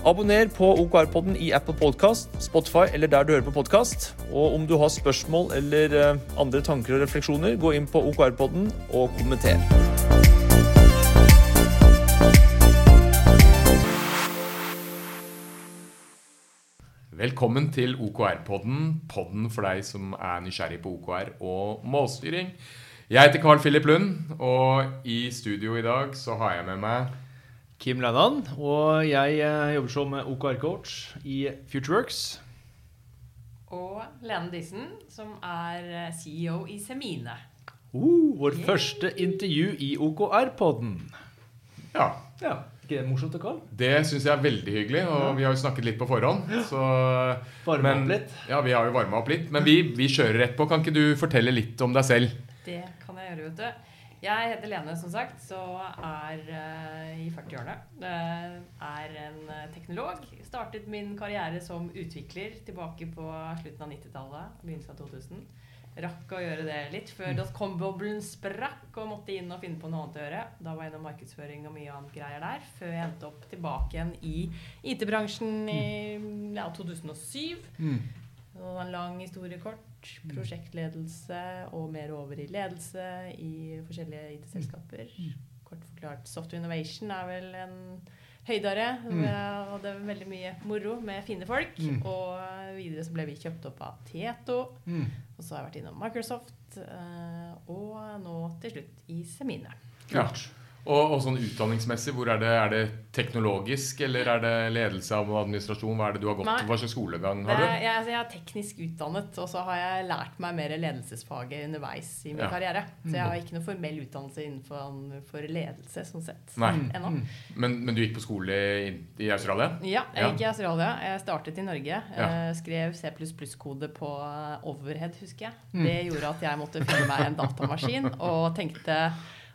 Abonner på OKR-podden i Apple Podcast, Spotify eller der du hører på podkast. Og om du har spørsmål eller eh, andre tanker og refleksjoner, gå inn på OKR-podden og kommenter. Velkommen til OKR-podden, podden for deg som er nysgjerrig på OKR og målstyring. Jeg heter Carl Philip Lund, og i studio i dag så har jeg med meg Kim Lennan, og jeg eh, jobber som OKR-coach i Futureworks. Og Lene Dissen, som er eh, CEO i Semine. Uh, vår yeah. første intervju i OKR-podden. Ja. ja. Ikke det morsomt, Karl? Det syns jeg er veldig hyggelig, og ja. vi har jo snakket litt på forhånd. Så, varma opp litt? Ja, vi har jo varma opp litt. Men vi, vi kjører rett på. Kan ikke du fortelle litt om deg selv? Det kan jeg gjøre, vet du. Jeg heter Lene, som sagt, så er uh, i 40-årene. Uh, er en uh, teknolog. Startet min karriere som utvikler tilbake på slutten av 90-tallet. Begynnelsen av 2000. Rakk å gjøre det litt før mm. dotcom-boblen sprakk og måtte inn og finne på noe annet å gjøre. Da var jeg innom markedsføring og mye annet greier der. Før jeg endte opp tilbake igjen i IT-bransjen i ja, 2007. Mm. Det var en lang historie kort. Mm. prosjektledelse og mer over i ledelse i forskjellige IT-selskaper. Mm. Kort forklart Software Innovation er vel en høydare. Mm. det er veldig mye moro med fine folk. Mm. Og videre så ble vi kjøpt opp av Tieto. Mm. Og så har jeg vært innom Microsoft. Eh, og nå til slutt i Semine. Kult. Ja. Og, og, sånn utdanningsmessig, hvor er det, er det teknologisk, eller er det ledelse av administrasjon? Hva er det du har gått? Nei, Hva slags skolegang har du? Jeg, altså, jeg, er teknisk utdannet, og så har jeg lært meg mer ledelsesfaget underveis i min ja. karriere. Så jeg har ikke noe formell utdannelse innenfor ledelse, sånn sett. Nei. Ennå. Mm. Men, men, du gikk på skole i, i Australia? Ja, jeg gikk i Australia. Jeg startet i Norge. Ja. Eh, skrev C++-kode på overhead, husker jeg. Mm. Det gjorde at jeg måtte finne meg en datamaskin, og tenkte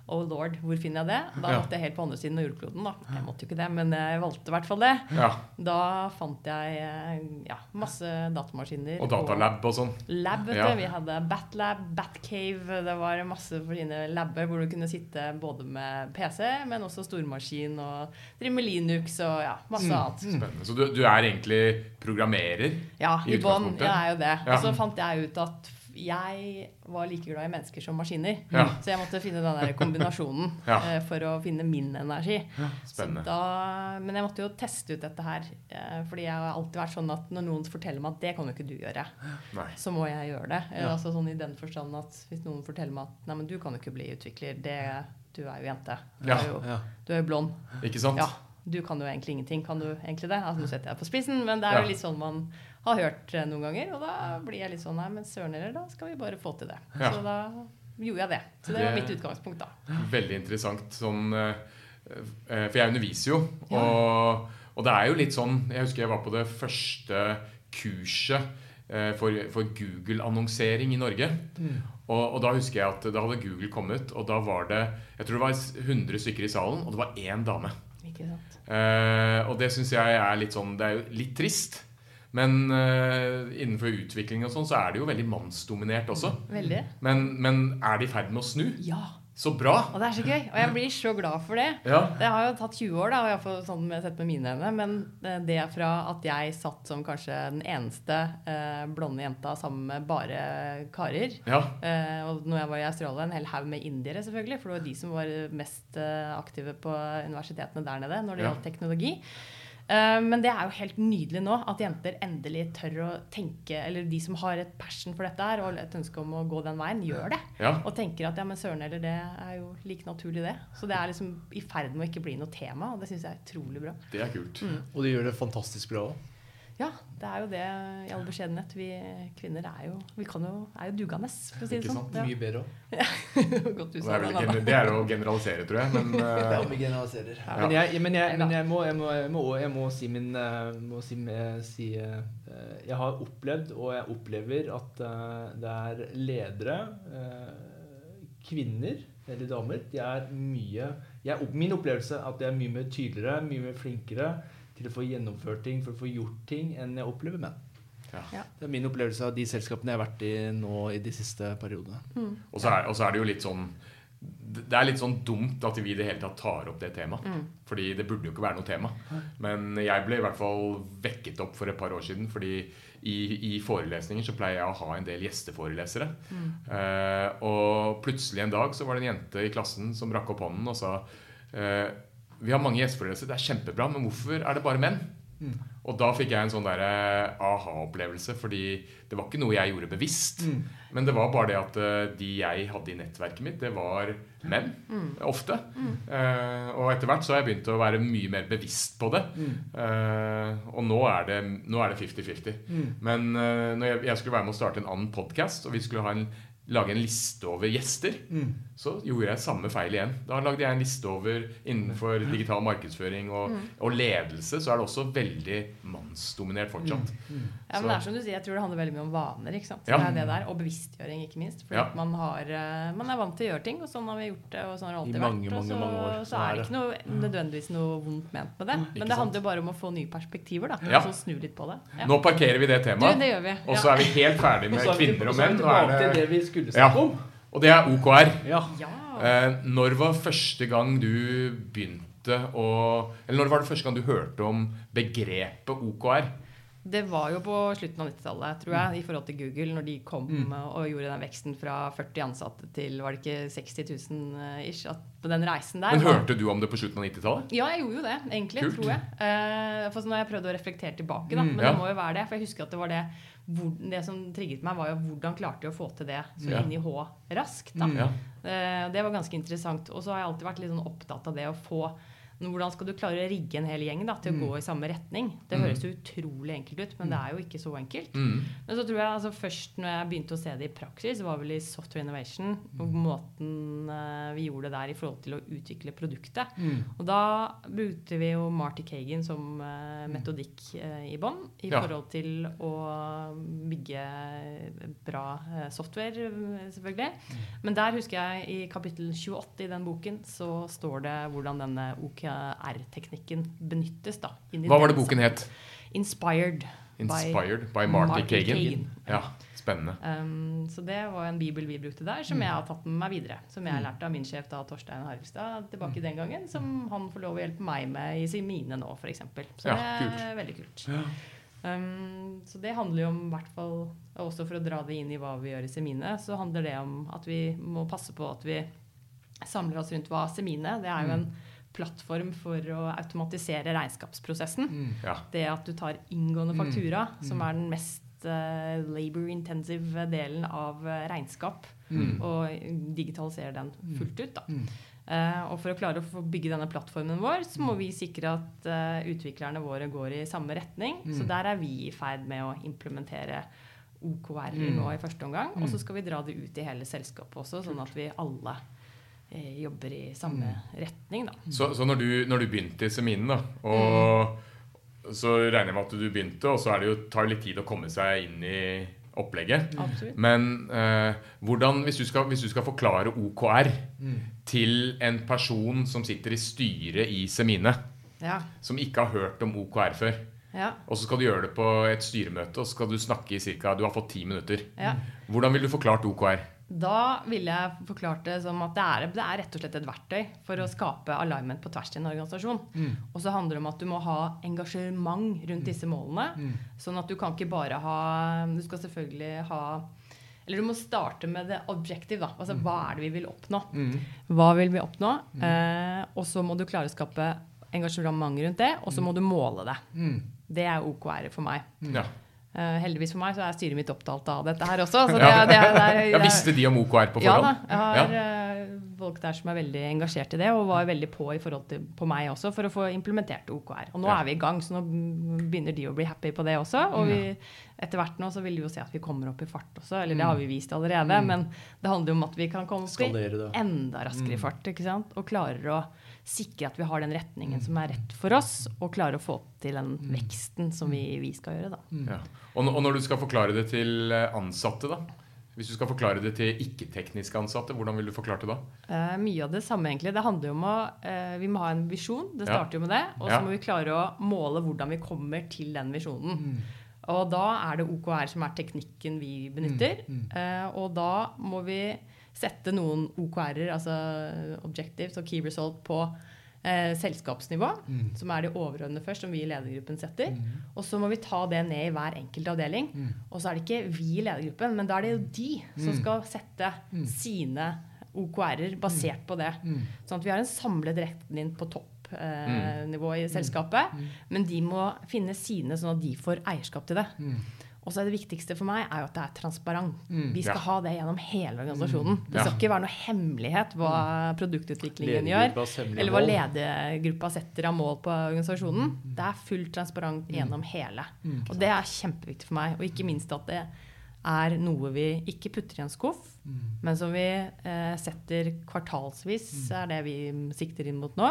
Oh lord, hvor finner jeg det? Da ja. måtte jeg helt på andre siden av jordkloden. da. Jeg måtte jo ikke det, men jeg valgte i hvert fall det. Ja. Da fant jeg eh, ja, masse datamaskiner. Og datalab og sånn. Lab, vet du. Vi hadde Batlab, Batcave. Det var masse fine labber hvor du kunne sitte både med PC, men også stormaskin og drive med Linux og ja, masse mm. annet. Spennende. Så du, du, er egentlig programmerer? Ja, i, i bånn. Jeg er jo det. Og så fant jeg ut at jeg var like glad i mennesker som maskiner. Ja. Så jeg måtte finne den der kombinasjonen ja. uh, for å finne min energi. Ja, da, men jeg måtte jo teste ut dette her. Uh, fordi jeg har alltid vært sånn at når noen forteller meg at det kan jo ikke du gjøre, nei. så må jeg gjøre det. Uh, altså sånn I den forstand at hvis noen forteller meg at nei, men du kan jo ikke bli utvikler, det, du er jo jente. Du er jo, du er jo blond. Ikke sant? Ja, du kan jo egentlig ingenting. Kan du egentlig det? Altså, nå setter jeg på spissen, men det er jo litt sånn man har hørt eh, noen ganger. Og da blir jeg litt sånn Nei, men søren heller, da skal vi bare få til det. Ja. Så da gjorde jeg det. Så det, det var mitt utgangspunkt, da. Veldig interessant. Sånn, eh, eh, for jeg underviser jo, og, og, det er jo litt sånn Jeg husker jeg var på det første kurset for, for Google-annonsering i Norge. Mm. Og, og, da husker jeg at da hadde Google kommet, og da var det jeg tror det var 100 stykker i salen, og det var én dame. Ikke sant. Eh, og det syns jeg er litt sånn Det er jo litt trist. Men uh, innenfor utvikling og sånn, så er det jo veldig mannsdominert også. Veldig. Men, men er det i ferd med å snu? Ja. Så bra! Og det er så gøy. Og jeg blir så glad for det. Ja. Det har jo tatt 20 år, da, og jeg sånn sett med mine øyne. Men det er fra at jeg satt som kanskje den eneste eh, blonde jenta sammen med bare karer. Ja. Eh, og når jeg var i Australia, en hel haug med indiere, selvfølgelig. For det var de som var mest eh, aktive på universitetene der nede når det gjaldt teknologi. Eh, men det er jo helt nydelig nå at jenter endelig tør å tenke Eller de som har et passion for dette her og et ønske om å gå den veien, gjør det. Ja. Og tenker at ja, men søren heller, det er jo like naturlig, det. Så det er liksom i ferd med å ikke bli noe tema, og det syns jeg er utrolig bra. Det er kult. Mm. Og de gjør det fantastisk bra òg. Ja, det er jo det i all beskjedenhet. Vi kvinner er jo, vi jo, er jo dugende, for å si det Ikke sånn. sant? Mye bedre òg. Ja. du Det er, det. ikke, er å generalisere, tror jeg. Men Ja, eh, vi generaliserer. Ja. Men, jeg, men, jeg, men jeg, må, jeg, må, jeg, må, jeg må si min eh, må si, eh, si, eh, Jeg har opplevd, og jeg opplever, at eh, det er ledere, eh, kvinner eller damer, de er mye jeg, Min opplevelse er at de er mye mer tydeligere, mye mer flinkere til å få gjennomført ting, for å få gjort ting, enn jeg opplever menn. Ja. Ja. Det er min opplevelse av de selskapene jeg har vært i nå i de siste periodene. Mm. Og så er, og så er det jo litt sånn Det er litt sånn dumt at vi i det hele tatt tar opp det temaet. Mm. Fordi det burde jo ikke være noe tema. Men jeg ble i hvert fall vekket opp for et par år siden. Fordi i, i forelesninger så pleier jeg å ha en del gjesteforelesere. Mm. Eh, og plutselig en dag så var det en jente i klassen som rakk opp hånden og sa eh, Vi har mange gjesteforelesere, det er kjempebra, men hvorfor er det bare menn? Mm. Og da fikk jeg en sånn der eh, aha-opplevelse, fordi det var ikke noe jeg gjorde bevisst. Mm. Men det var bare det at eh, de jeg hadde i nettverket mitt, det var menn. Mm. Ofte. Eh, og etter hvert så har jeg begynt å være mye mer bevisst på det. Mm. Eh, og nå er det nå er 50-50. Mm. Men eh, når jeg, jeg skulle være med å starte en annen podkast, og vi skulle ha en, lage en liste over gjester, Mm. så gjorde jeg samme feil igjen. Da lagde jeg en liste over innenfor digital markedsføring og, og ledelse, så er det også veldig mannsdominert fortsatt. Mm. Ja, men det er som du sier, jeg tror det handler veldig mye om vaner. ikke sant? Ja. Det er det der, Og bevisstgjøring, ikke minst. Fordi Ja. man, har, eh, man er vant til å gjøre ting, og sånn har vi gjort det. og sånn har det alltid I mange, vært. Og så, mange år, så så er det ikke noe, nødvendigvis noe vondt ment med det. Ikke Men det sant? handler bare om å få nye perspektiver. da, Ja. og så snu litt på det. Ja. Nå parkerer vi det Du, temaet, det vi. og så er vi helt ferdig med er kvinner og er menn. Nå er det, det vi skulle Ja. snakke om. og det er OKR. Ja. Ja. Eh, når var første gang du begynte å Eller når var det første gang du hørte om begrepet OKR? Det var jo på slutten av 90-tallet, tror jeg, i forhold til Google, når de kom Mm. og gjorde den veksten fra 40 ansatte til var det ikke 60 000 eh, ish. På den reisen der Men hørte du om det på slutten av 90-tallet? Ja, jeg gjorde jo det, egentlig, Kult. tror jeg. Eh, for har jeg prøvd å reflektere tilbake, da. Mm, Men ja. det må jo være det. For jeg husker at det var det hvor, Det som trigget meg, var jo hvordan klarte jeg å få til det så Ja. inn i H raskt. da. Mm. Ja. Eh, det var ganske interessant. Og så har jeg alltid vært litt sånn opptatt av det å få hvordan skal du klare å rigge en hel gjeng da, til å Mm. gå i samme retning? Det Mm. høres jo utrolig enkelt ut, men det er jo ikke så enkelt. Mm. Men så tror jeg altså først når jeg begynte å se det i praksis, var vel i Software Innovation. Og måten uh, vi gjorde det der i forhold til å utvikle produktet. Mm. Og da brukte vi jo Marty Kagan som uh, metodikk uh, i bånn i Ja. forhold til å bygge bra software, selvfølgelig. Men der husker jeg i kapittel 28 i den boken så står det hvordan denne OKR-teknikken benyttes. da. Hva var det boken het? Inspired. Inspired by Marty Marty Kagan. Kagan. Ja, spennende. Um, så det var en bibel vi brukte der, som jeg har tatt med meg videre. Som jeg lærte av min sjef da, Torstein Harvestad tilbake den gangen. Som han får lov å hjelpe meg med i sin mine nå, f.eks. Så Ja, det er veldig kult. Um, så det handler jo om hvert fall Også for å dra det inn i hva vi gjør i Semine, så handler det om at vi må passe på at vi samler oss rundt hva Semine Det er jo en plattform for å automatisere regnskapsprosessen. Mm. Ja. Det at du tar inngående Mm. som er den mest uh, labor-intensive delen av eh, regnskap, Mm. og digitaliserer den fullt ut. Da. Mm. Eh, og for å klare å få bygge denne plattformen vår, så må vi sikre at uh, utviklerne våre går i samme retning. Mm. Så der er vi i ferd med å implementere OKR Mm. nå i første omgang. Og Mm. så skal vi dra det ut i hele selskapet også, sånn at vi alle jobber i samme Mm. retning. Da. Så, så når, du, når du begynte i Seminen, da, og så regner jeg med at du begynte, og så er det jo, tar det litt tid å komme seg inn i opplegget. Absolutt. Men eh, hvordan, hvis du, skal, hvis du skal forklare OKR Mm. til en person som sitter i styret i Semine, Ja. som ikke har hørt om OKR før, Ja. og så skal du gjøre det på et styremøte, og så skal du snakke i cirka, du har fått ti minutter. ja. Hvordan vil du forklart OKR? Da ville jeg forklart det som at det er, det er rett og slett et verktøy for å skape alignment på tvers i en organisasjon. Mm. Og så handler det om at du må ha engasjement rundt disse målene. Mm. Sånn at du kan ikke bare ha Du skal selvfølgelig ha Eller du må starte med det objective. da. Altså hva er det vi vil oppnå? Mm. Hva vil vi oppnå? Eh, og så må du klare å skape engasjement rundt det, og så må du måle det. Mm. Det er OKR for meg. Ja. Eh, heldigvis for meg så er styret mitt opptatt av dette her også. Så det, Ja. det, det, det, Ja, visste de om OKR på ja da. Jeg har eh, folk der som er veldig engasjert i det, og var veldig på i forhold til på meg også, for å få implementert OKR. Og nå Ja. er vi i gang, så nå begynner de å bli happy på det også. Og vi, etter hvert nå så vil vi jo se at vi kommer opp i fart også, eller det har vi vist allerede. Men det handler jo om at vi kan komme opp i enda raskere i fart, ikke sant? og klarer å sikre at vi har den retningen som er rett for oss, og klare å få til den veksten som vi, vi skal gjøre. da. Ja. Og, og når du skal forklare det til eh, ansatte, da? Hvis du skal forklare det til ikke-tekniske ansatte, hvordan vil du forklare det da? Eh, mye av det samme, egentlig. Det handler jo om å eh, Vi må ha en visjon. Det Ja. starter jo med det. Og så Ja. må vi klare å måle hvordan vi kommer til den visjonen. Mm. Og da er det OKR som er teknikken vi benytter. Mm. Eh, og da må vi sette noen OKR-er, altså objectives og key result, på eh, selskapsnivå, Mm. som er det overordnede først, som vi i ledergruppen setter. Og så må vi ta det ned i hver enkelt avdeling. Mm. Og så er det ikke vi i ledergruppen, men da er det jo de som skal sette Mm. sine OKR-er basert på det. Sånn at vi har en samlet retning på toppnivå eh, Mm. nivå i selskapet. Men de må finne sine, sånn at de får eierskap til det. Og så er det viktigste for meg er jo at det er transparent. Vi skal Ja. ha det gjennom hele organisasjonen. Det skal Ja. ikke være noe hemmelighet hva produktutviklingen gjør. Eller hva ledergruppa setter av mål på organisasjonen. Det er fullt transparent gjennom hele. Og det er kjempeviktig for meg. Og ikke minst at det er noe vi ikke putter i en skuff, men som vi eh, setter kvartalsvis, er det vi sikter inn mot nå.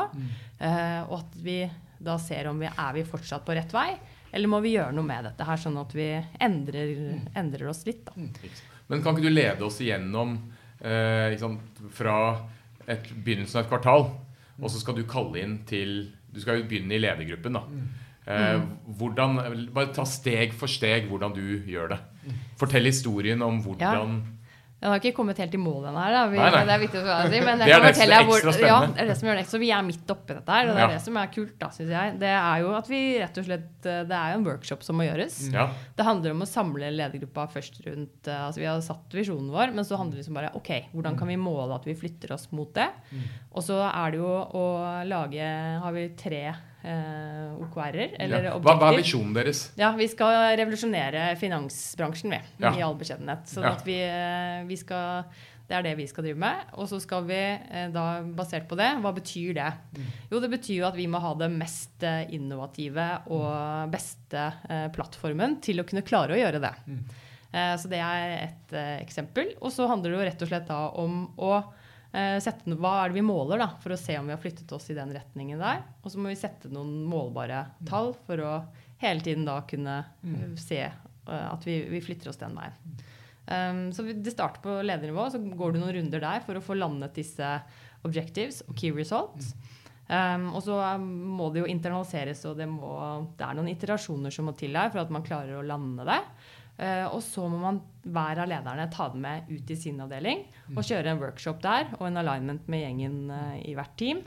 Eh, og at vi da ser om vi er vi fortsatt på rett vei, eller må vi gjøre noe med dette her, sånn at vi endrer, endrer oss litt. Da. Men kan ikke du lede oss igjennom eh, liksom, fra et, begynnelsen av et kvartal, og så skal du kalle inn til Du skal jo begynne i ledergruppen, da. Eh, hvordan, bare ta steg for steg hvordan du gjør det. Fortell historien om hvordan Den har ikke kommet helt i mål ennå, det er viktig å si. Men jeg Det er kan det deg hvor, ja, det er det som gjør det. Så vi er midt oppi dette her, og det er Ja. det som er kult, da, syns jeg. Det er jo at vi rett og slett Det er jo en workshop som må gjøres. Ja. Det handler om å samle ledergruppa først rundt eh, altså Vi har satt visjonen vår, men så handler det liksom bare OK, hvordan kan vi måle at vi flytter oss mot det? Og så er det jo å lage Har vi tre eh, OKR-er, eller ja. Hva, hva er visjonen deres? Ja, vi skal revolusjonere finansbransjen, vi. Ja. I all beskjedenhet. Så Ja. at vi, eh, vi skal Det er det vi skal drive med. Og så skal vi eh, da, basert på det, hva betyr det? Jo, det betyr jo at vi må ha det mest eh, innovative og beste eh, plattformen til å kunne klare å gjøre det. Eh, Så det er et eksempel. Og så handler det jo rett og slett da om å sette Hva er det vi måler da, for å se om vi har flyttet oss i den retningen der? Og så må vi sette noen målbare tall for å hele tiden da kunne eh, se eh, at vi, vi flytter oss den veien. Um, så Det starter på ledernivå, så går du noen runder der for å få landet disse objectives og key results. Um, og så um, må det jo internaliseres, og det, må, det er noen iterasjoner som må til her for at man klarer å lande det. Eh, og så må man hver av lederne ta det med ut i sin avdeling og kjøre en workshop der og en alignment med gjengen eh, i hvert team,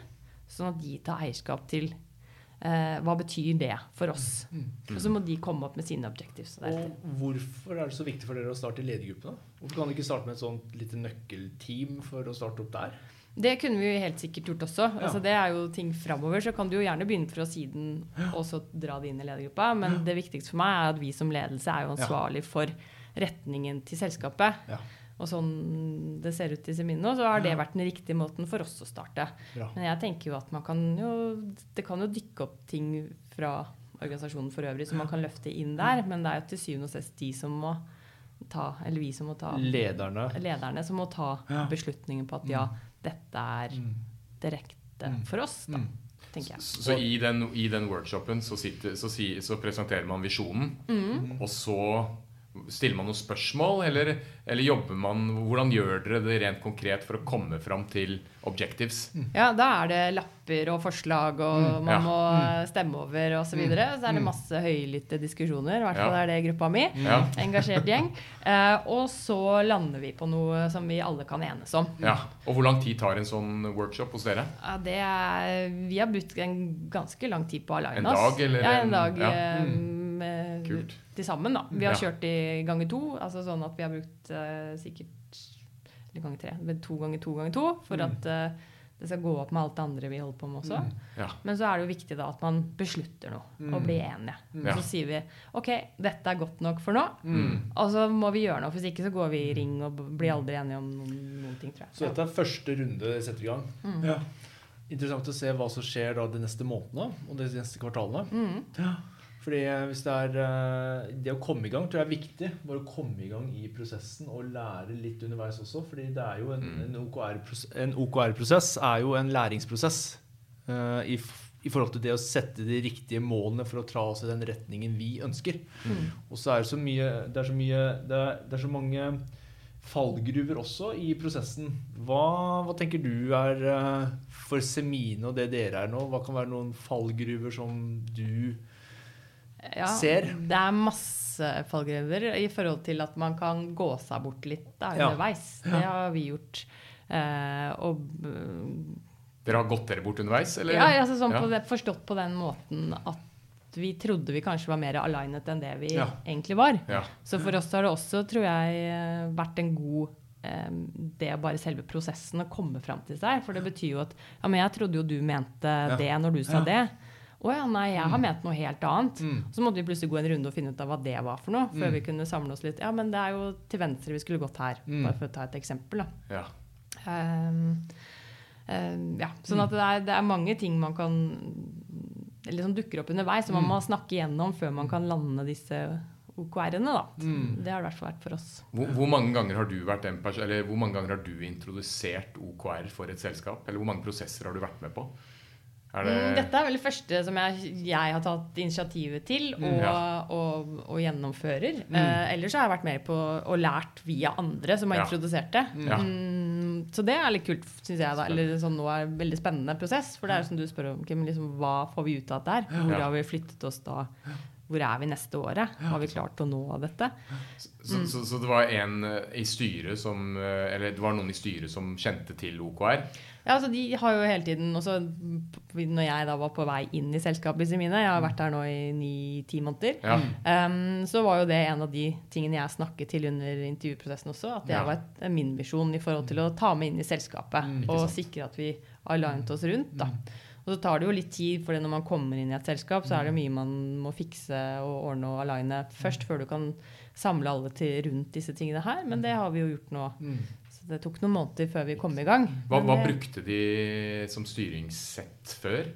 sånn at de tar eierskap til eh, hva betyr det for oss. Og så må de komme opp med sine objectives. og deretter. Og hvorfor er det så viktig for dere å starte i ledergruppen? da? Hvorfor kan dere ikke starte med et sånt lite nøkkelteam for å starte opp der? Det kunne vi jo helt sikkert gjort også. Ja. Altså, det er jo ting framover. Så kan du jo gjerne begynne fra siden og så dra det inn i ledergruppa. Men det viktigste for meg er at vi som ledelse er jo ansvarlig for retningen til selskapet. Ja. Og sånn det ser ut i Semino, så har det vært den riktige måten for oss å starte. Bra. Men jeg tenker jo at man kan jo Det kan jo dykke opp ting fra organisasjonen for øvrig som man kan løfte inn der, men det er jo til syvende og sist de som må ta Eller vi som må ta Lederne. lederne som må ta beslutningen på at ja, dette er Mm. det rekte Mm. for oss, da, Mm. tenker jeg. Så, så i, den, i den workshopen så, sitter, så, sier- så presenterer man visjonen, Mm. og så stiller man noen spørsmål, eller, eller jobber man Hvordan gjør dere det rent konkret for å komme fram til objectives? Ja, da er det lapper og forslag, og man Ja. må stemme over osv. Så, videre. så er det masse høylytte diskusjoner. I hvert fall Ja. er det gruppa mi. Ja. Engasjert gjeng. Eh, og så lander vi på noe som vi alle kan enes om. ja. Og hvor lang tid tar en sånn workshop hos dere? Ja, det er, vi har brukt en ganske lang tid på å En dag, eller Ja, en en- dag ja. eh, med- Kult. til sammen. da. Vi har Ja. kjørt i ganger to, altså sånn at vi har brukt uh, sikkert Eller ganger tre. men To ganger to ganger to. For Mm. at uh, det skal gå opp med alt det andre vi holder på med også. Ja. Men så er det jo viktig da at man beslutter noe og blir enige. Mm. Så sier vi OK, dette er godt nok for nå. Mm. Og så må vi gjøre noe. Hvis ikke så går vi i ring og blir aldri enige om noen, noen ting, tror jeg. Så dette er første runde dere setter i gang. Mm. Ja. Interessant å se hva som skjer da de neste månedene og de neste kvartalene. Mm. Ja. Fordi eh, hvis det er eh, Det å komme i gang tror jeg er viktig. Bare å komme i gang i prosessen og lære litt underveis også. Fordi det er jo en, Mm. en OKR-prosess OKR-prosess er jo en læringsprosess uh, i, i forhold til det å sette de riktige målene for å tra oss i den retningen vi ønsker. Mm. Og så er det så mye Det er så mye Det er, det er så mange fallgruver også i prosessen. Hva, hva tenker du er uh, for Semine og det dere er nå? Hva kan være noen fallgruver som du Ja, Ser. Det er masse fallgruver i forhold til at man kan gå seg bort litt da, Ja. underveis. Det har vi gjort. Eh, og Dere har gått dere bort underveis, eller? ja, altså sånn Ja. på det, forstått på den måten at vi trodde vi kanskje var mer alignet enn det vi Ja. egentlig var. Ja. Så for oss har det også, tror jeg, eh, vært en god eh, det er bare selve prosessen å komme fram til seg. For det betyr jo at Ja, men jeg trodde jo du mente det når du sa Ja. det. Å ja, nei, jeg har ment noe helt annet. Mm. Så måtte vi plutselig gå en runde og finne ut av hva det var for noe. Før Mm. vi kunne samle oss litt. Ja, men det er jo til venstre vi skulle gått her. Mm. Bare for å ta et eksempel, da. Ja. Um, um, ja, sånn at det er, det er mange ting man kan Eller som dukker opp underveis, som man Mm. må snakke igjennom før man kan lande disse OKR-ene. da. Mm. Det har det i hvert fall vært for oss. Hvor, hvor mange ganger har du vært en person, eller hvor mange ganger har du introdusert OKR for et selskap? Eller hvor mange prosesser har du vært med på? Er det Mm, Dette er vel det første som jeg, jeg har tatt initiativet til og, Mm, ja. og, og gjennomfører. Mm. Eh, ellers har jeg vært med på og lært via andre som har Ja. introdusert det. Ja. Mm, så det er litt kult, syns jeg. da Eller sånn, nå er det en veldig spennende prosess. For det er som du spør om, Kim, liksom, hva får vi ut av dette her? Hvor har vi flyttet oss da? Hvor er vi neste året? Har vi klart å nå dette? Så, så, så det var en eh, i styret som eh, Eller det var noen i styret som kjente til OKR? Ja, altså De har jo hele tiden også, Når jeg da var på vei inn i selskapet mine, jeg har vært der nå i ni-ti måneder, Ja. Um, så var jo det en av de tingene jeg snakket til under intervjuprosessen også. At det Ja. var min visjon i forhold til å ta med inn i selskapet. Mm, og sikre at vi alignet oss rundt. da. Og så tar det jo litt tid, for når man kommer inn i et selskap, så er det mye man må fikse og ordne og aline først, før du kan samle alle til rundt disse tingene her. Men det har vi jo gjort nå. Mm. Så det tok noen måneder før vi kom i gang. Hva, hva brukte de som styringssett før?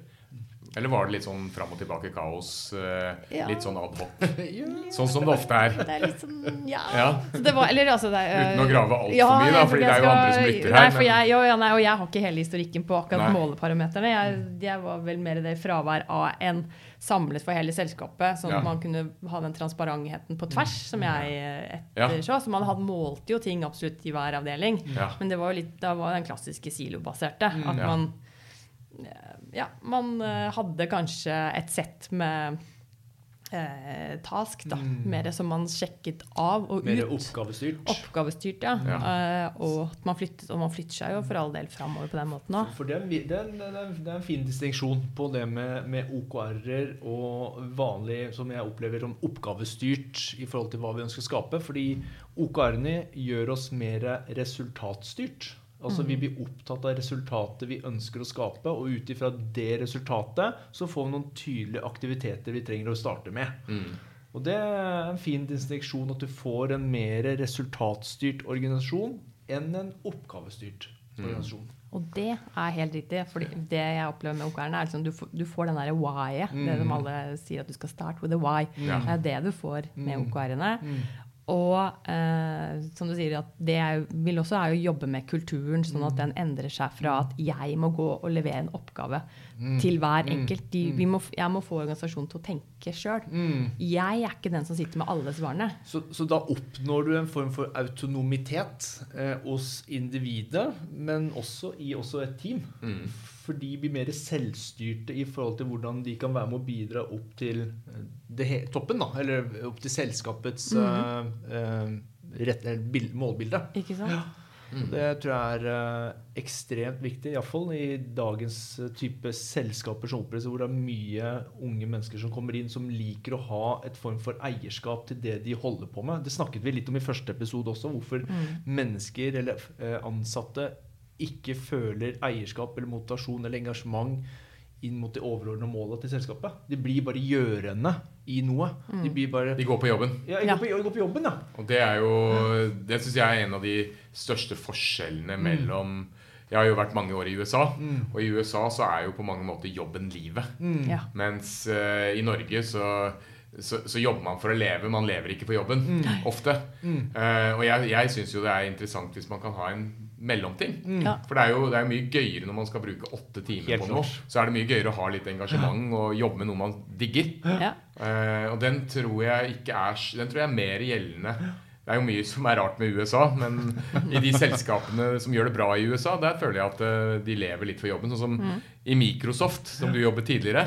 Eller var det litt sånn fram og tilbake kaos? eh, Ja. Litt sånn ad hoc? Sånn som det ofte er. Det er litt sånn, ja. Ja. Så det var, eller altså det er, Uten å grave altfor Ja, mye, da, fordi det er jo jo andre som lytter Nei, her. Men, jeg, jo, ja, nei, og jeg har ikke hele historikken på akkurat Nei. måleparameterne. Jeg, jeg var vel mer det fravær av en samlet for hele selskapet, sånn Ja. at man kunne ha den transparentheten på tvers, som jeg eh, Ja. etterså. Så man hadde målte jo ting absolutt i hver avdeling. ja. Men det var jo litt, da var den klassiske silobaserte. At Mm, ja. man Ja, man eh, hadde kanskje et sett med eh, task, da. Mm. Mer som man sjekket av og Mer ut. oppgavestyrt. Oppgavestyrt, ja. Eh, og at man flyttet, og man flytter seg jo for all del framover på den måten òg. For det er, en det, er det, er, det er en fin distinksjon på det med, med OKR-er og vanlig, som jeg opplever som oppgavestyrt i forhold til hva vi ønsker å skape. Fordi OKR-ene gjør oss mer resultatstyrt. Altså Vi blir opptatt av resultatet vi ønsker å skape, og ut ifra det resultatet så får vi noen tydelige aktiviteter vi trenger å starte med. Mm. Og det er en fin distinksjon at du får en mer resultatstyrt organisasjon enn en oppgavestyrt Mm. organisasjon. Og det er helt riktig. for det jeg opplever med OKR-ene, er liksom du, får, du får den derre why-et. Det de alle sier at du skal starte with a why. Ja. Det er det du får med Mm. OKR-ene. Mm. Og eh, som du sier, at det jeg vil også er å jobbe med kulturen, sånn at den endrer seg fra at jeg må gå og levere en oppgave til hver Mm. enkelt. De, vi må, jeg må få organisasjonen til å tenke sjøl. Mm. Jeg er ikke den som sitter med alle svarene. Så, så da oppnår du en form for autonomitet eh, hos individet, men også i også et team. Mm. For de blir mer selvstyrte i forhold til hvordan de kan være med å bidra opp til eh, det he toppen, da. Eller opp til selskapets eh, eh, rett, eller målbilde. Ikke sant? Mm. Det tror jeg er uh, ekstremt viktig, iallfall i dagens type selskaper som opprettes, hvor det er mye unge mennesker som kommer inn som liker å ha et form for eierskap til det de holder på med. Det snakket vi litt om i første episode også, hvorfor Mm. mennesker eller uh, ansatte ikke føler eierskap eller motivasjon eller engasjement inn mot de overordnede målene til selskapet. De blir bare gjørende i noe. De blir bare De går på jobben. Ja, jeg går på, de går på jobben, ja. Og det er jo Det syns jeg er en av de største forskjellene mellom Jeg har jo vært mange år i USA, og i USA så er jo på mange måter jobben livet. Ja. Mens uh, i Norge så, så, så jobber man for å leve, man lever ikke for jobben. Ofte. Uh, og jeg, jeg syns jo det er interessant hvis man kan ha en mellomting. Ja. For det er jo det er jo mye gøyere når man skal bruke åtte timer Helt på noe. Så er det mye gøyere å ha litt engasjement og jobbe med noe man digger. Ja. Uh, og den tror jeg ikke er Den tror jeg er mer gjeldende. Det er jo mye som er rart med USA, men i de selskapene som gjør det bra i USA, der føler jeg at uh, de lever litt for jobben. Sånn som i Microsoft, som du jobbet tidligere.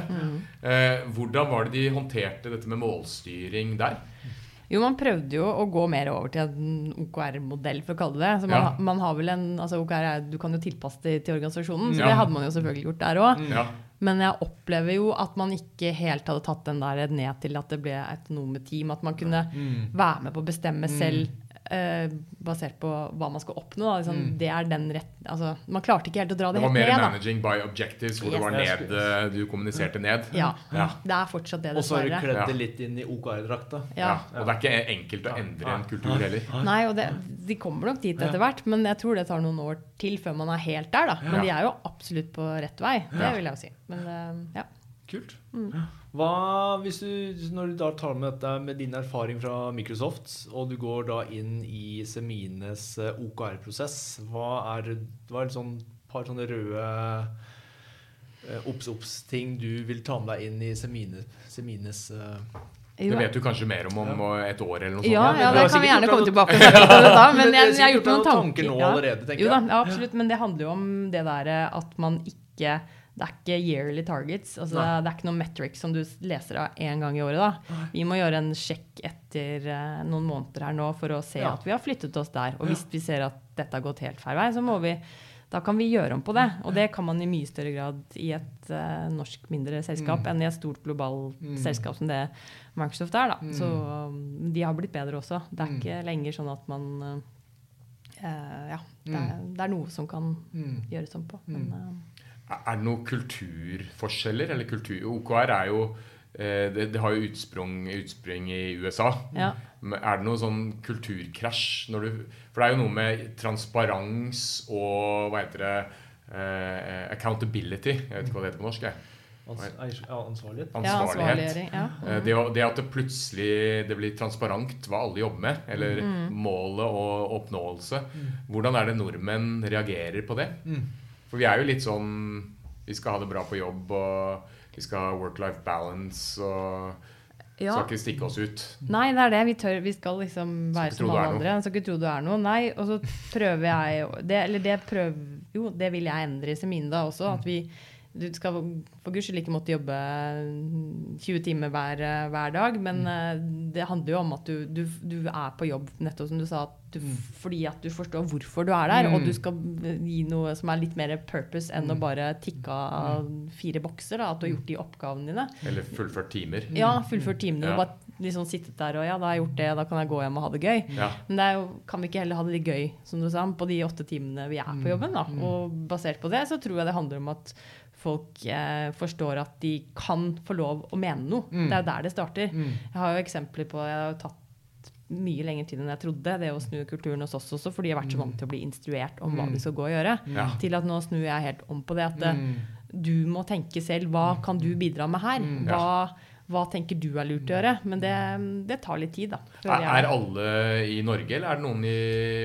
Eh, hvordan var det de håndterte dette med målstyring der? Jo, man prøvde jo å gå mer over til en OKR-modell, for å kalle det det. Man, Ja. man har vel en, altså OKR er, Du kan jo tilpasse det til organisasjonen, så Ja. det hadde man jo selvfølgelig gjort der òg. Ja, Men jeg opplever jo at man ikke helt hadde tatt den der ned til at det ble autonome team. At man kunne være med på å bestemme selv eh, basert på hva man skal oppnå. Da. Liksom, Det er den rett, altså, man klarte ikke helt å dra det, Det var mer ned. Da. managing by objectives, hvor det var ned, eh, du kommuniserte ned. Ja, Ja. Det er fortsatt det, Og så har du kledd det litt inn i OKR-drakta. Ja. Og det er ikke enkelt å endre en kultur heller. Nei, og det, de kommer nok dit etter hvert, men jeg tror det tar noen år til før man er helt der. da. Men de er jo absolutt på rett vei, det vil jeg jo si. Men uh, ja. Kult. Hva hvis du, når du da tar med dette med din erfaring fra Microsoft, og du går da inn i Semines eh, OKR-prosess, hva er, hva er et sånn par sånne røde eh, obs-obs-ting du vil ta med deg inn i Semine, Semines eh, Det vet du kanskje mer om om et år eller noe sånt. Ja, ja, det kan vi gjerne komme noe- tilbake til. det da. Men jeg, jeg har gjort noen noen tanker. tanker nå allerede, tenker jo da, jeg. ja, absolutt. Men det handler jo om det der at man ikke Det er ikke yearly targets. altså Nei. Det er ikke noen metrics som du leser av én gang i året. da. Vi må gjøre en sjekk etter uh, noen måneder her nå for å se Ja. at vi har flyttet oss der. Og hvis vi ser at dette har gått helt feil vei, så må vi da kan vi gjøre om på det. Og det kan man i mye større grad i et uh, norsk mindre selskap Mm. enn i et stort globalt Mm. selskap som det Microsoft er. da. Mm. Så um, de har blitt bedre også. Det er Mm. ikke lenger sånn at man uh, Ja, det er, det er noe som kan mm. gjøres om på. Men eh, Er det noen kulturforskjeller? Eller kultur OKR er jo eh, det, det har jo utsprung, utspring i USA. ja. Er det noe sånn kulturkrasj når du For det er jo noe med transparens og hva heter det uh, Accountability. Jeg vet ikke hva det heter på norsk. Jeg. Ansvarlighet. ansvarlighet. ja, Ja. Eh, Det, det at det plutselig det blir transparent hva alle jobber med, eller Mm. målet og oppnåelse. Hvordan er det nordmenn reagerer på det? Mm. For vi er jo litt sånn Vi skal ha det bra på jobb, og vi skal ha work-life balance, og Ja. skal ikke stikke oss ut. Nei, det er det. Vi, tør, vi skal liksom være som alle andre. Skal ikke tro du er noe. Nei, og så prøver jeg det, Eller det prøver Jo, det vil jeg endre i Semine da også. At vi du skal for guds skyld ikke måtte jobbe 20 timer hver, hver dag, men mm. det handler jo om at du, du, du er på jobb, nettopp som du sa, at du, fordi at du forstår hvorfor du er der, og du skal gi noe som er litt mer purpose enn å bare tikke av fire bokser. Da, at du har gjort de oppgavene dine. Eller fullført timer. Ja, fullført timene. Ja. Bare liksom sittet der og ja, da har jeg gjort det, da kan jeg gå hjem og ha det gøy. Ja. Men det er jo, kan vi ikke heller ha det litt gøy som du sa, på de åtte timene vi er på jobben? da, Og basert på det så tror jeg det handler om at folk eh, forstår at de kan få lov å mene noe. Det er jo der det starter. Jeg har jo eksempler på Jeg har tatt mye lengre tid enn jeg trodde, det å snu kulturen hos oss også, fordi jeg har vært så vant til å bli instruert om hva vi skal gå og gjøre. Ja. Til at nå snur jeg helt om på det. At eh, du må tenke selv. Hva kan du bidra med her? Hva, hva tenker du er lurt å gjøre? Men det, det tar litt tid, da. Er, er alle i Norge, eller er det noen i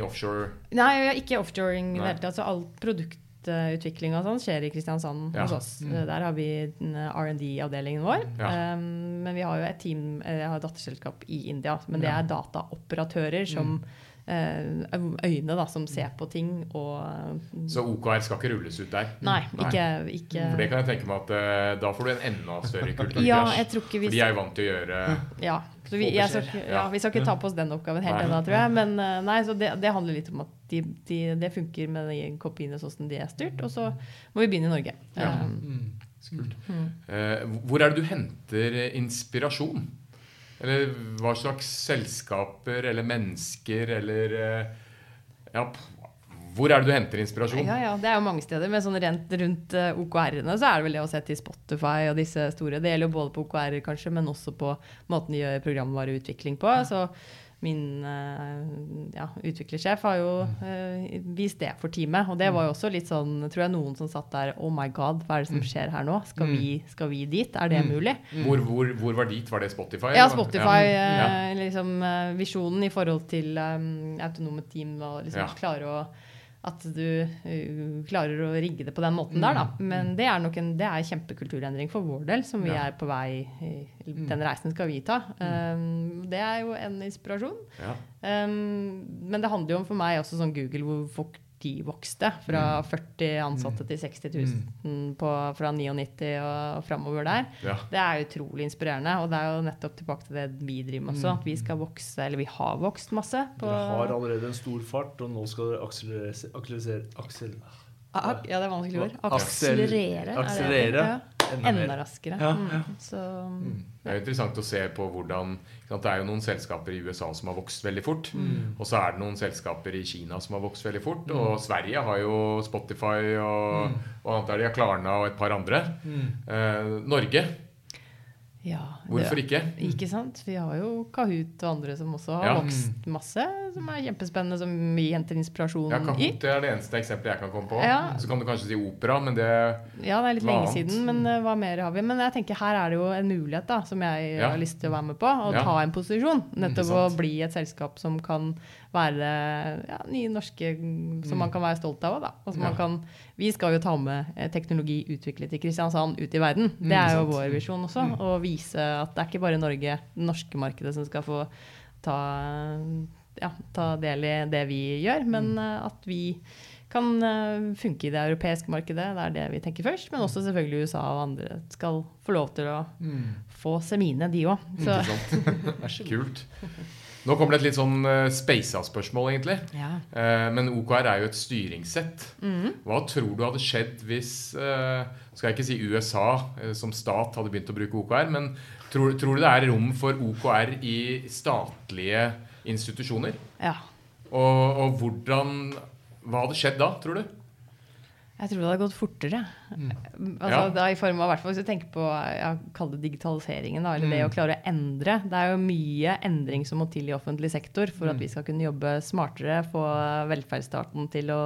offshore? Nei, ikke offshoring. i det hele tatt, så All produktutvikling og sånn skjer i Kristiansand Ja. hos oss. Der har vi R&D-avdelingen vår. Ja. Um, men vi har jo et team, eh, jeg har et datterselskap i India. Men det er dataoperatører som eh, øyne da, som ser på ting og Så OKR skal ikke rulles ut der? Nei, ikke, ikke For det kan jeg tenke meg at eh, da får du en enda større kulturkrasj. Ja, For de er jo vant til å gjøre Ja, så vi, jeg skal, ja, vi skal ikke ta på oss den oppgaven helt ennå, tror jeg. Men eh, nei, så det, det handler litt om at de, de, det funker med de kopiene sånn som de er styrt. Og så må vi begynne i Norge. Ja. Mm. Skult. mm. Uh, hvor er det du henter eh, inspirasjon? Eller hva slags selskaper eller mennesker eller uh, Ja, Hvor er det du henter inspirasjon? Ja, ja, det er jo mange steder. Men sånn rent rundt eh, OKR-ene så er det vel det å se til Spotify og disse store. Det gjelder jo både på OKR-er kanskje, men også på måten de gjør programvareutvikling på. Så min eh, ja, utviklersjef har jo uh, vist det for teamet. Og det var jo også litt sånn, tror jeg noen som satt der Oh my god, hva er det som skjer her nå? Skal vi, skal vi dit? Er det mulig? Hvor, hvor, hvor var dit? Var det Spotify? Ja. Spotify. Ja. Ja. Liksom, visjonen i forhold til um, autonome team og liksom Ja. klare å at du uh, klarer å rigge det på den måten der, da. Men det er nok en det er kjempekulturendring for vår del, som vi Ja. er på vei i. Den reisen skal vi ta. Um, det er jo en inspirasjon. Ja. Um, men det handler jo om for meg også sånn Google, hvor fort de vokste. Fra 40 ansatte til 60 000 på, fra 99 og framover der. Ja. Det er utrolig inspirerende. Og det er jo nettopp tilbake til det vi driver med også. At vi skal vokse, eller vi har vokst masse. På, Dere har allerede en stor fart, og nå skal dere akselerere akselerere, aksel, Ak- ja, det er vanskelig ord. Aksel- Akselerere. er akselerere. Ja. enda Enda raskere. Ja, Mm. Så Det er jo interessant å se på hvordan sant, Det er jo noen selskaper i USA som har vokst veldig fort. Og så er det noen selskaper i Kina som har vokst veldig fort. Og Sverige har jo Spotify og, og annet der de har Klarna og et par andre. Eh, Norge, ja. hvorfor ikke? Ikke sant? Vi har jo Kahoot og andre som også har Ja. vokst masse, som er kjempespennende, som vi henter inspirasjon Ja, i. Kahoot er det eneste eksempelet jeg kan komme på. Ja. Så kan du kanskje si opera, men det Ja, det er litt lenge annet? siden, men eh, hva mer har vi? Men jeg tenker her er det jo en mulighet da, som jeg Ja. har lyst til å være med på. Å Ja. ta en posisjon. Nettopp å bli et selskap som kan være ja, nye norske Som man kan være stolt av. Da. Altså, Mm. Ja. man kan, vi skal jo ta med eh, teknologi utviklet i Kristiansand ut i verden. Det er jo Mm, vår visjon også. Å vise at det er ikke bare Norge, det norske markedet, som skal få ta, ja, ta del i det vi gjør, men Mm. eh, at vi kan eh, funke i det europeiske markedet. Det er det vi tenker først. Men også selvfølgelig USA og andre skal få lov til å få se mine, de òg. er så Kult. Nå kommer det et litt sånn uh, speisa-spørsmål, egentlig. Ja. Uh, men OKR er jo et styringssett. Mm. Hva tror du hadde skjedd hvis uh, Skal jeg ikke si USA uh, som stat hadde begynt å bruke OKR, men tror, tror du det er rom for OKR i statlige institusjoner? ja. Og, og hvordan Hva hadde skjedd da, tror du? Jeg tror det hadde gått fortere. Altså, Ja. da, i form av, Hvis du tenker på ja, kall det digitaliseringen, da, eller det å klare å endre. Det er jo mye endring som må til i offentlig sektor for at vi skal kunne jobbe smartere, få velferdsstaten til å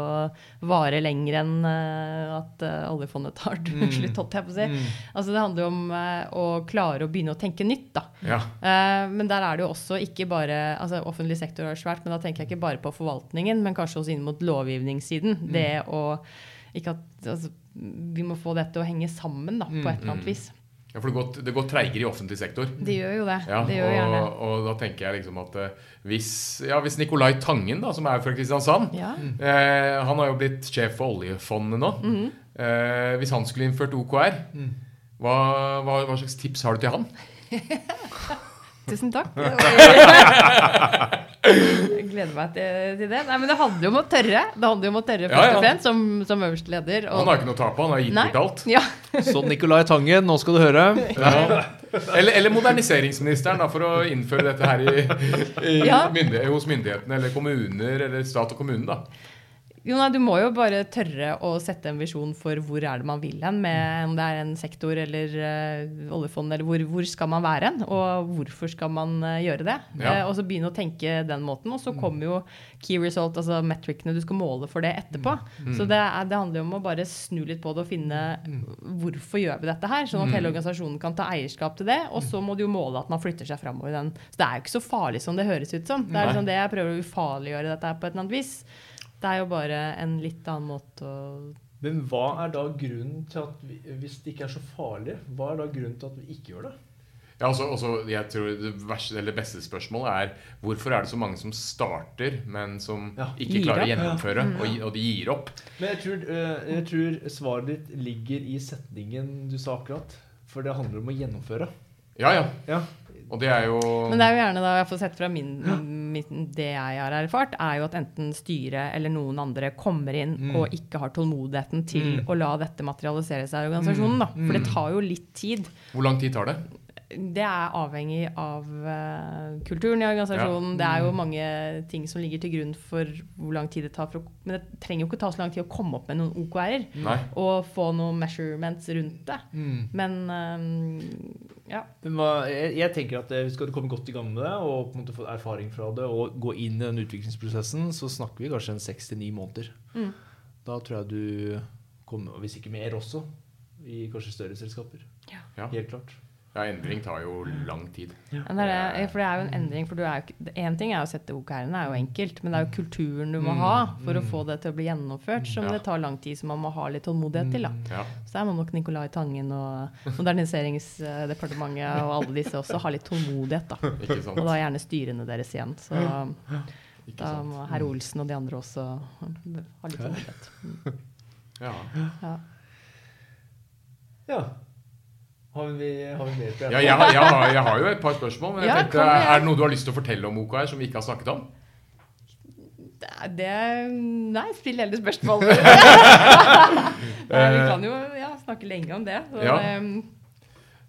vare lenger enn uh, at uh, oljefondet tar slutt, holdt jeg på å si. Altså, det handler jo om uh, å klare å begynne å tenke nytt, da. Ja. Men der er det jo også ikke bare altså Offentlig sektor er svært, men da tenker jeg ikke bare på forvaltningen, men kanskje også inn mot lovgivningssiden. Det å ikke at altså, Vi må få dette å henge sammen da, på et eller annet vis. ja for det går, det går treigere i offentlig sektor. Det gjør jo det. Ja, det gjør gjerne. og, og da tenker jeg liksom at eh, hvis, ja, hvis Nicolai Tangen, da, som er fra Kristiansand Ja. eh, Han har jo blitt sjef for oljefondet nå. Mhm. eh, hvis han skulle innført OKR, hva, hva, hva slags tips har du til han? Tusen takk. Gleder meg til, til det. Nei, men det handler jo om å tørre. Det handler jo om å tørre først ja. og fremst, som, som øverste leder. og- Han har ikke noe å tape, han har gitt ut alt. Ja. Så Nicolai Tangen, nå skal du høre. Ja. Eller, eller moderniseringsministeren, da, for å innføre dette her i, i Ja. myndighet, hos myndighetene, eller kommuner, eller stat og kommune. da. Jo, nei, Du må jo bare tørre å sette en visjon for hvor er det man vil hen, med om det er en sektor eller uh, oljefond, eller hvor, hvor skal man være hen, og hvorfor skal man uh, gjøre det. Ja. Uh, og så begynne å tenke den måten. Og så kommer jo key result, altså metricene du skal måle for det etterpå. Så det, er, det handler jo om å bare snu litt på det og finne hvorfor gjør vi dette her, sånn at hele organisasjonen kan ta eierskap til det. Og så må du jo måle at man flytter seg framover i den. Så det er jo ikke så farlig som det høres ut som. Det er liksom det jeg prøver å ufarliggjøre dette her på et eller annet vis. Det er jo bare en litt annen måte å Men hva er da grunnen til at vi, hvis det ikke er så farlig, hva er da grunnen til at vi ikke gjør det? Ja, altså, altså, jeg tror Det verste, eller beste spørsmålet er hvorfor er det så mange som starter, men som Ja. ikke klarer klarer å gjennomføre, ja. og, og de gir opp? Men jeg tror, øh, jeg tror svaret ditt ligger i setningen du sa akkurat. For det handler om å gjennomføre. Ja, ja. Og det er jo Men det er jo gjerne da, jeg får sett fra min, min, det jeg har erfart, er jo at enten styret eller noen andre kommer inn Mm. og ikke har tålmodigheten til Mm. å la dette materialisere seg i organisasjonen. Da. For det tar jo litt tid. Hvor lang tid tar det? Det er avhengig av eh, kulturen i organisasjonen. Det er jo mange ting som ligger til grunn for hvor lang tid det tar. For å, men det trenger jo ikke ta så lang tid å komme opp med noen OKR-er. Og få noen measurements rundt det. Mm. Men um, ja. Men hva, jeg, jeg tenker at eh, Skal du komme godt i gang med det og på en måte få erfaring fra det og gå inn i den utviklingsprosessen, så snakker vi kanskje en seks til ni måneder. Mm. Da tror jeg du kommer, hvis ikke mer også, i kanskje større selskaper. Ja. Helt klart. Ja, endring tar jo lang tid. Ja. det er, det- for det er jo en endring. for Én er jo ting er å sette OKR-ene, er jo enkelt. Men det er jo kulturen du må Mm, ha for å mm. få det til å bli gjennomført, som Ja. det tar lang tid, som man må ha litt tålmodighet til. da. Mm. Ja. Så der må nok Nicolai Tangen og Moderniseringsdepartementet og alle disse også ha litt tålmodighet. da. Ikke sant? Og da gjerne styrene deres igjen. Så da må herr Olsen og de andre også ha litt tålmodighet. Ja. Ja. Har vi, har vi mer på Ja, jeg, jeg, har, jeg har jo et par spørsmål. Men jeg Ja, tenkte. Er det noe du har lyst til å fortelle om OKR som vi ikke har snakket om? Det, er- Nei, still heller spørsmål. Vi kan jo ja, snakke lenge om det. Så, Ja. ehm,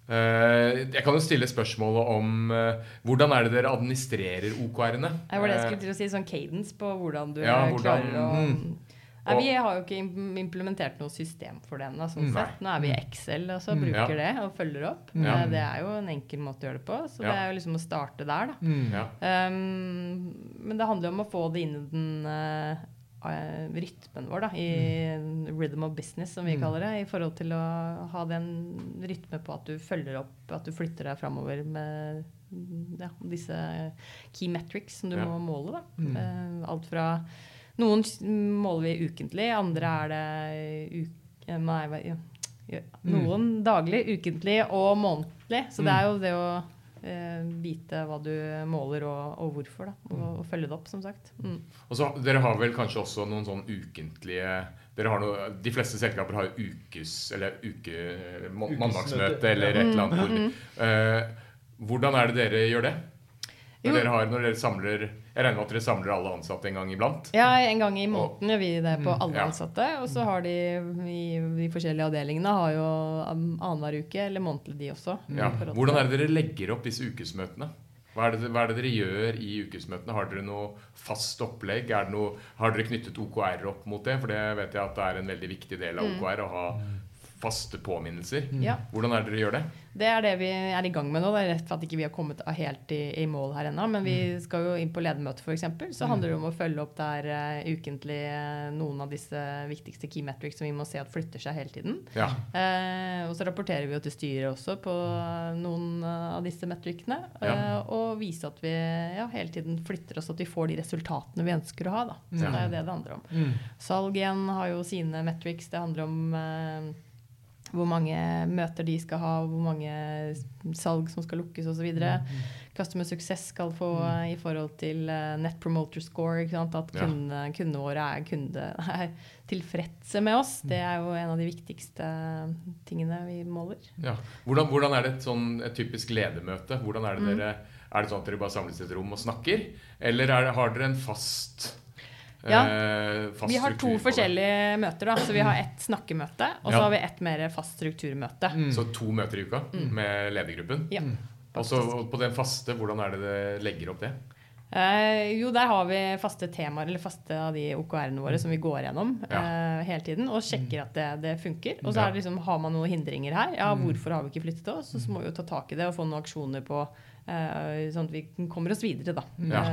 Eh, jeg kan jo stille spørsmålet om eh, hvordan er det dere administrerer OKR-ene? Det var det jeg skulle til å si, sånn cadence på hvordan du Ja, eh, hvordan- klarer å Mm. Nei, Vi har jo ikke implementert noe system for det ennå. Sånn Mm. sett. Nå er vi i Excel og så Mm. bruker Ja. det og følger opp. Ja. Eh, Det er jo en enkel måte å gjøre det på. Så Ja. det er jo liksom å starte der, da. Mm. Um, men det handler jo om å få det inn i den eh, rytmen vår, da. I rhythm of business, som vi Mm. kaller det. I forhold til å ha den rytme på at du følger opp, at du flytter deg framover med ja, disse key metrics som du Ja. må måle. Da. Mm. Eh, alt fra Noen måler vi ukentlig, andre er det u eh, nei, ja, noen Noen daglig, ukentlig og månedlig. Så det er jo det å eh, vite hva du måler og, og hvorfor, da. Og, og følge det opp, som sagt. Mm. Og så, Dere har vel kanskje også noen sånn ukentlige dere har noe, De fleste selskaper har ukes, eller uke, mandagsmøte eller et eller annet. Mm, Hvor, eh, hvordan er det dere gjør det? Når dere, har, når dere samler Jeg regner med at dere samler alle ansatte en gang iblant? Ja, en gang i måneden gjør vi det på Mm, alle ansatte. Og så har de i de forskjellige avdelingene har jo um, annenhver uke, eller månedlig de også. Ja. Hvordan er det dere legger opp disse ukesmøtene? Hva er, det, hva er det dere gjør i ukesmøtene? Har dere noe fast opplegg? Noe, har dere knyttet OKR opp mot det? For det vet jeg at det er en veldig viktig del av. OKR å ha faste påminnelser. Ja. Hvordan er det dere gjør det? Det er det vi er i gang med nå. Det er rett for at ikke vi har kommet helt i, i mål her ennå. Men vi skal jo inn på ledermøte, f.eks. Så handler det om å følge opp der uh, ukentlig uh, noen av disse viktigste key metrics som vi må se at flytter seg hele tiden. Ja. Uh, og så rapporterer vi jo til styret også på noen av disse metricene. Ja. Og vise at vi ja, hele tiden flytter oss, at vi får de resultatene vi ønsker å ha. Da. Så Ja. det er jo det det handler om. Mm. Salg igjen har jo sine metrics. Det handler om hvor mange møter de skal ha, hvor mange salg som skal lukkes osv. Mm. Customer success skal få eh, i forhold til eh, net promoter score. At kundene, kundene våre er, kunde, er tilfredse med oss. Mm. Det er jo en av de viktigste tingene vi måler. Ja. Hvordan, hvordan er det et, sånn, et typisk ledermøte? Er, det Mm. dere, er det sånn at dere bare samles i et rom og snakker? Eller er det, har dere en fast, Ja. eh, fast Vi har to forskjellige møter. da, så Vi har ett snakkemøte, og så Ja. har vi ett mer fast strukturmøte. Mm. Så to møter i uka med ledergruppen? Ja. Og så på den faste, hvordan er det det legger opp det? Eh, jo, der har vi faste temaer, eller faste av de OKR-ene våre som vi går gjennom eh, hele tiden, og sjekker at det, det funker. Og så Ja. er det liksom, har man noen hindringer her. Ja, hvorfor har vi ikke flyttet oss? Og så må vi jo ta tak i det og få noen aksjoner på, eh, sånn at vi kommer oss videre, da. Ja.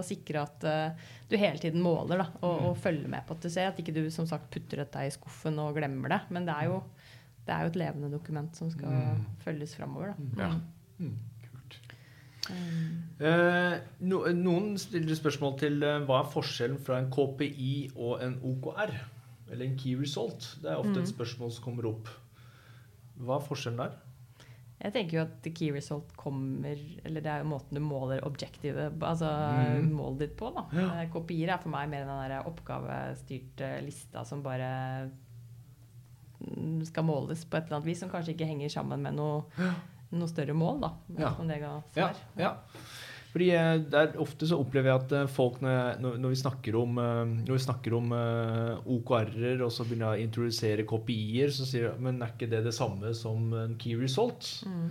Og sikre at uh, du hele tiden måler, da, og, og følger med på at du ser. At ikke du som sagt putter dette i skuffen og glemmer det. Men det er jo, det er jo et levende dokument som skal Mm. følges framover, da. Ja. Mm. Mm. Eh, no, noen stiller spørsmål til uh, hva er forskjellen fra en KPI og en OKR? Eller en Key Result? Det er ofte Mm. et spørsmål som kommer opp. Hva er forskjellen der? Jeg tenker jo at key result kommer Eller det er jo måten du måler objektivet Altså Mm. målet ditt på, da. Ja. Eh, Kopier er for meg mer den der oppgavestyrte lista som bare mm, skal måles på et eller annet vis, som kanskje ikke henger sammen med noe, noe større mål, da. Ja. Ja, ja. Fordi det der, Ofte så opplever jeg at eh, folk, når, når, vi snakker om, eh, når vi snakker om eh, OKR-er, og så begynner jeg å introdusere KPI-er, så sier de men er ikke det det samme som en key result? Mm.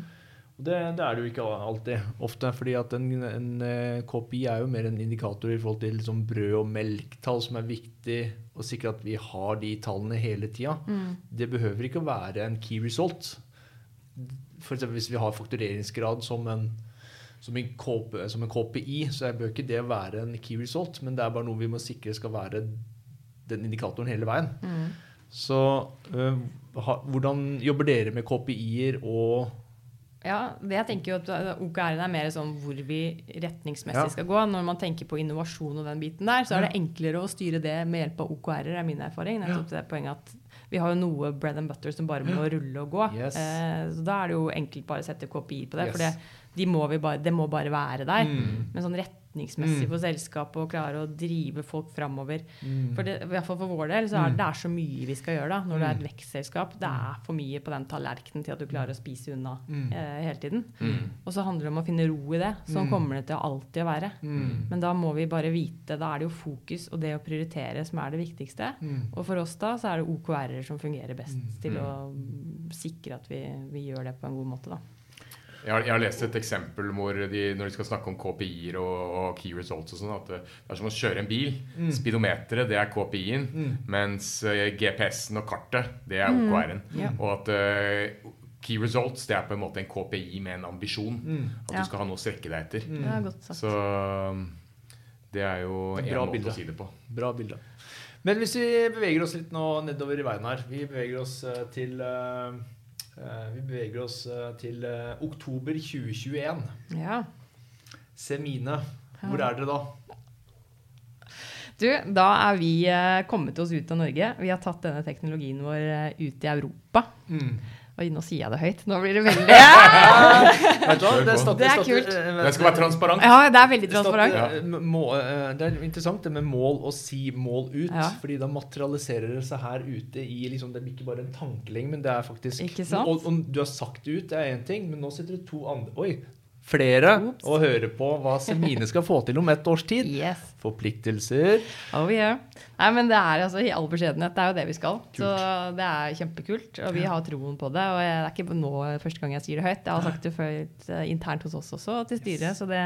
Det, det er det jo ikke alltid. Ofte. fordi at en, en eh, KPI er jo mer en indikator i forhold til liksom brød- og melktall, som er viktig å sikre at vi har de tallene hele tida. Mm. Det behøver ikke å være en key result. Eksempel hvis vi har faktureringsgrad som en, som en, KP, som en KPI, så bør ikke det være en key result, men det er bare noe vi må sikre skal være den indikatoren hele veien. Mm. Så ha, hvordan jobber dere med KPI-er og Ja, det jeg tenker jo at uh, OKR-en er mer sånn hvor vi retningsmessig Ja. skal gå. Når man tenker på innovasjon og den biten der, så er det enklere å styre det med hjelp av OKR-er, er min erfaring. Nettopp det poenget at vi har jo noe bread and butter som bare må rulle og gå. Yes. Eh, så da er det jo enkelt bare å sette KPI på det, Yes. for det, de må vi bare, det må bare være der. Mm. Men sånn retningsmessig Mm. for selskapet å klare å drive folk framover. Mm. For det, i hvert fall for vår del så er Mm. det er så mye vi skal gjøre da, når det er et Mm. vekstselskap. Det er for mye på den tallerkenen til at du klarer å spise unna Mm. eh, hele tiden. Mm. Og så handler det om å finne ro i det. Sånn Mm. kommer det til alltid å være. Mm. Men da må vi bare vite. Da er det jo fokus og det å prioritere som er det viktigste. Mm. Og for oss da så er det OKR-er som fungerer best Mm. til å mm, sikre at vi, vi gjør det på en god måte, da. Jeg har, jeg har lest et eksempel hvor de, når de skal snakke om KPI-er og, og key results og sånn, at det er som å kjøre en bil. Mm. Speedometeret, det er KPI-en, Mm. mens eh, GPS-en og kartet, det er OKR-en. Ja. Og at uh, key results, det er på en måte en KPI med en ambisjon. Mm. At Ja. du skal ha noe å strekke deg etter. Det er godt sagt. Så um, det er jo bra måte bilde. å si det på. Bra bilde. Men hvis vi beveger oss litt nå nedover i veien her Vi beveger oss eh, til eh, Vi beveger oss eh, til eh, oktober 2021. Ja. Semine. Hvor er dere da? Du, da er vi eh, kommet oss ut av Norge. Vi har tatt denne teknologien vår eh, ut i Europa. Oi, nå sier jeg det høyt. Nå blir det veldig Vet du hva? Det, på. Det er kult. eh, Det skal være transparent. Ja, det er veldig transparent. eh, må- eh, Det er interessant det med mål å si mål ut. Ja. Fordi da materialiserer det seg her ute i liksom, Det blir ikke bare en tankeling, men det er faktisk Ikke sant? Og, og du har sagt det ut, det er én ting, men nå sitter det to andre Oi! Flere Oops. og hører på hva Semine skal få til om et års tid. Yes. Forpliktelser. Oh yeah. Nei, men det er altså i all beskjedenhet, det er jo det vi skal. Kult. Så det er kjempekult, og vi har troen på det. Og jeg, det er ikke nå første gang jeg sier det høyt. Jeg har sagt det før eh, internt hos oss også, til styret. Så det,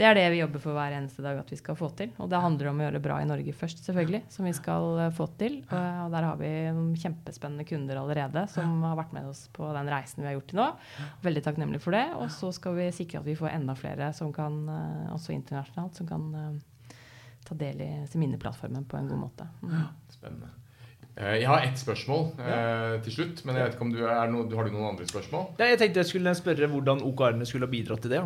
det er det vi jobber for hver eneste dag at vi skal få til. Og det handler om å gjøre det bra i Norge først, selvfølgelig, som vi skal eh, få til. Og, og der har vi kjempespennende kunder allerede som har vært med oss på den reisen vi har gjort til nå. Veldig takknemlig for det. Og så skal vi sikre at vi får enda flere som kan, eh, også internasjonalt, som kan eh, ta del i Semine-plattformen på en god måte. Mm. Spennende. Eh, Jeg har ett spørsmål eh, til slutt, men jeg vet ikke om du er no, har du noen andre spørsmål? Ja, jeg tenkte jeg skulle spørre hvordan OKR-ene skulle ha bidratt til det.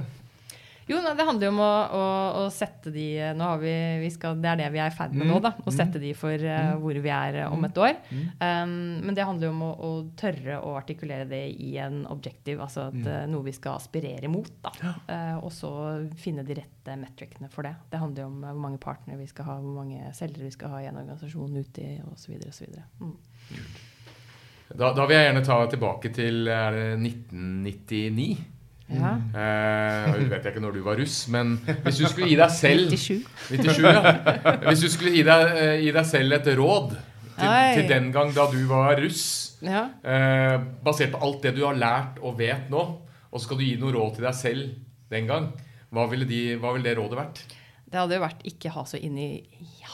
Jo, det handler jo om å, å, å sette de nå har vi, vi skal, Det er det vi er i ferd med nå, da. Å sette de for uh, hvor vi er eh, om et år. Um, men det handler jo om å, å tørre å artikulere det i en objektiv, altså at, eh, noe vi skal aspirere mot. da. uh, og så finne de rette metricene for det. Det handler jo om eh, hvor mange partnere vi skal ha, hvor mange selgere vi skal ha i en organisasjon uti osv. osv. Mm. Da, da vil jeg gjerne ta tilbake til er det 1999. Ja. Eh, vet jeg ikke når du var russ, men hvis du skulle gi deg selv 97. 97, ja. Hvis du skulle gi deg, eh, gi deg selv et råd til, til den gang da du var russ, Ja. eh, basert på alt det du har lært og vet nå, og så skal du gi noe råd til deg selv den gang, hva ville, de, hva ville det rådet vært? Det hadde jo vært ikke ha så inn i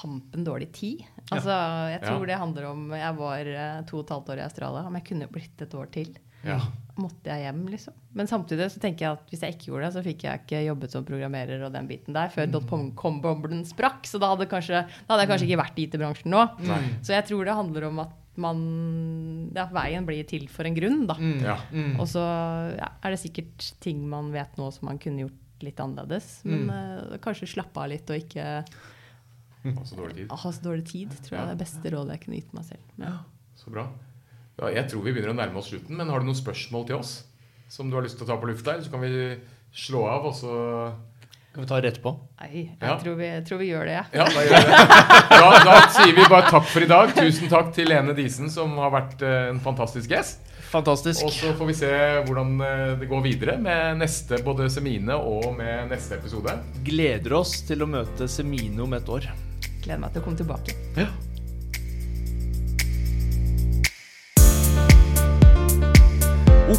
hampen dårlig tid. Altså, Jeg tror Ja. det handler om Jeg var eh, to og et halvt år i Australia. Om jeg kunne blitt et år til. Ja. Måtte jeg hjem, liksom. Men samtidig så tenker jeg at hvis jeg ikke gjorde det, så fikk jeg ikke jobbet som programmerer og den biten der før dotcom-boblen sprakk. Så da hadde, kanskje, da hadde jeg kanskje ikke vært i IT-bransjen nå. Nei. Så jeg tror det handler om at man Ja, veien blir til for en grunn, da. Ja. Mm. Og så ja, er det sikkert ting man vet nå som man kunne gjort litt annerledes. Men eh, kanskje slappe av litt og ikke Altså dårlig tid. ha så dårlig tid. Tror jeg er det beste rådet jeg kunne gitt meg selv. Ja. Så bra. Ja, jeg tror vi begynner å nærme oss slutten, men har du noen spørsmål til oss som du har lyst til å ta på lufta, eller så kan vi slå av, og så Kan vi ta det rett på? Nei, jeg Ja. tror, vi, tror vi gjør det, jeg. Ja, da gjør det. Da, da sier vi bare takk for i dag. Tusen takk til Lene Disen, som har vært eh, en fantastisk gjest. Fantastisk. Og så får vi se hvordan eh, det går videre med neste både Semine og med neste episode. Gleder oss til å møte Semine om et år. Gleder meg til å komme tilbake. Ja.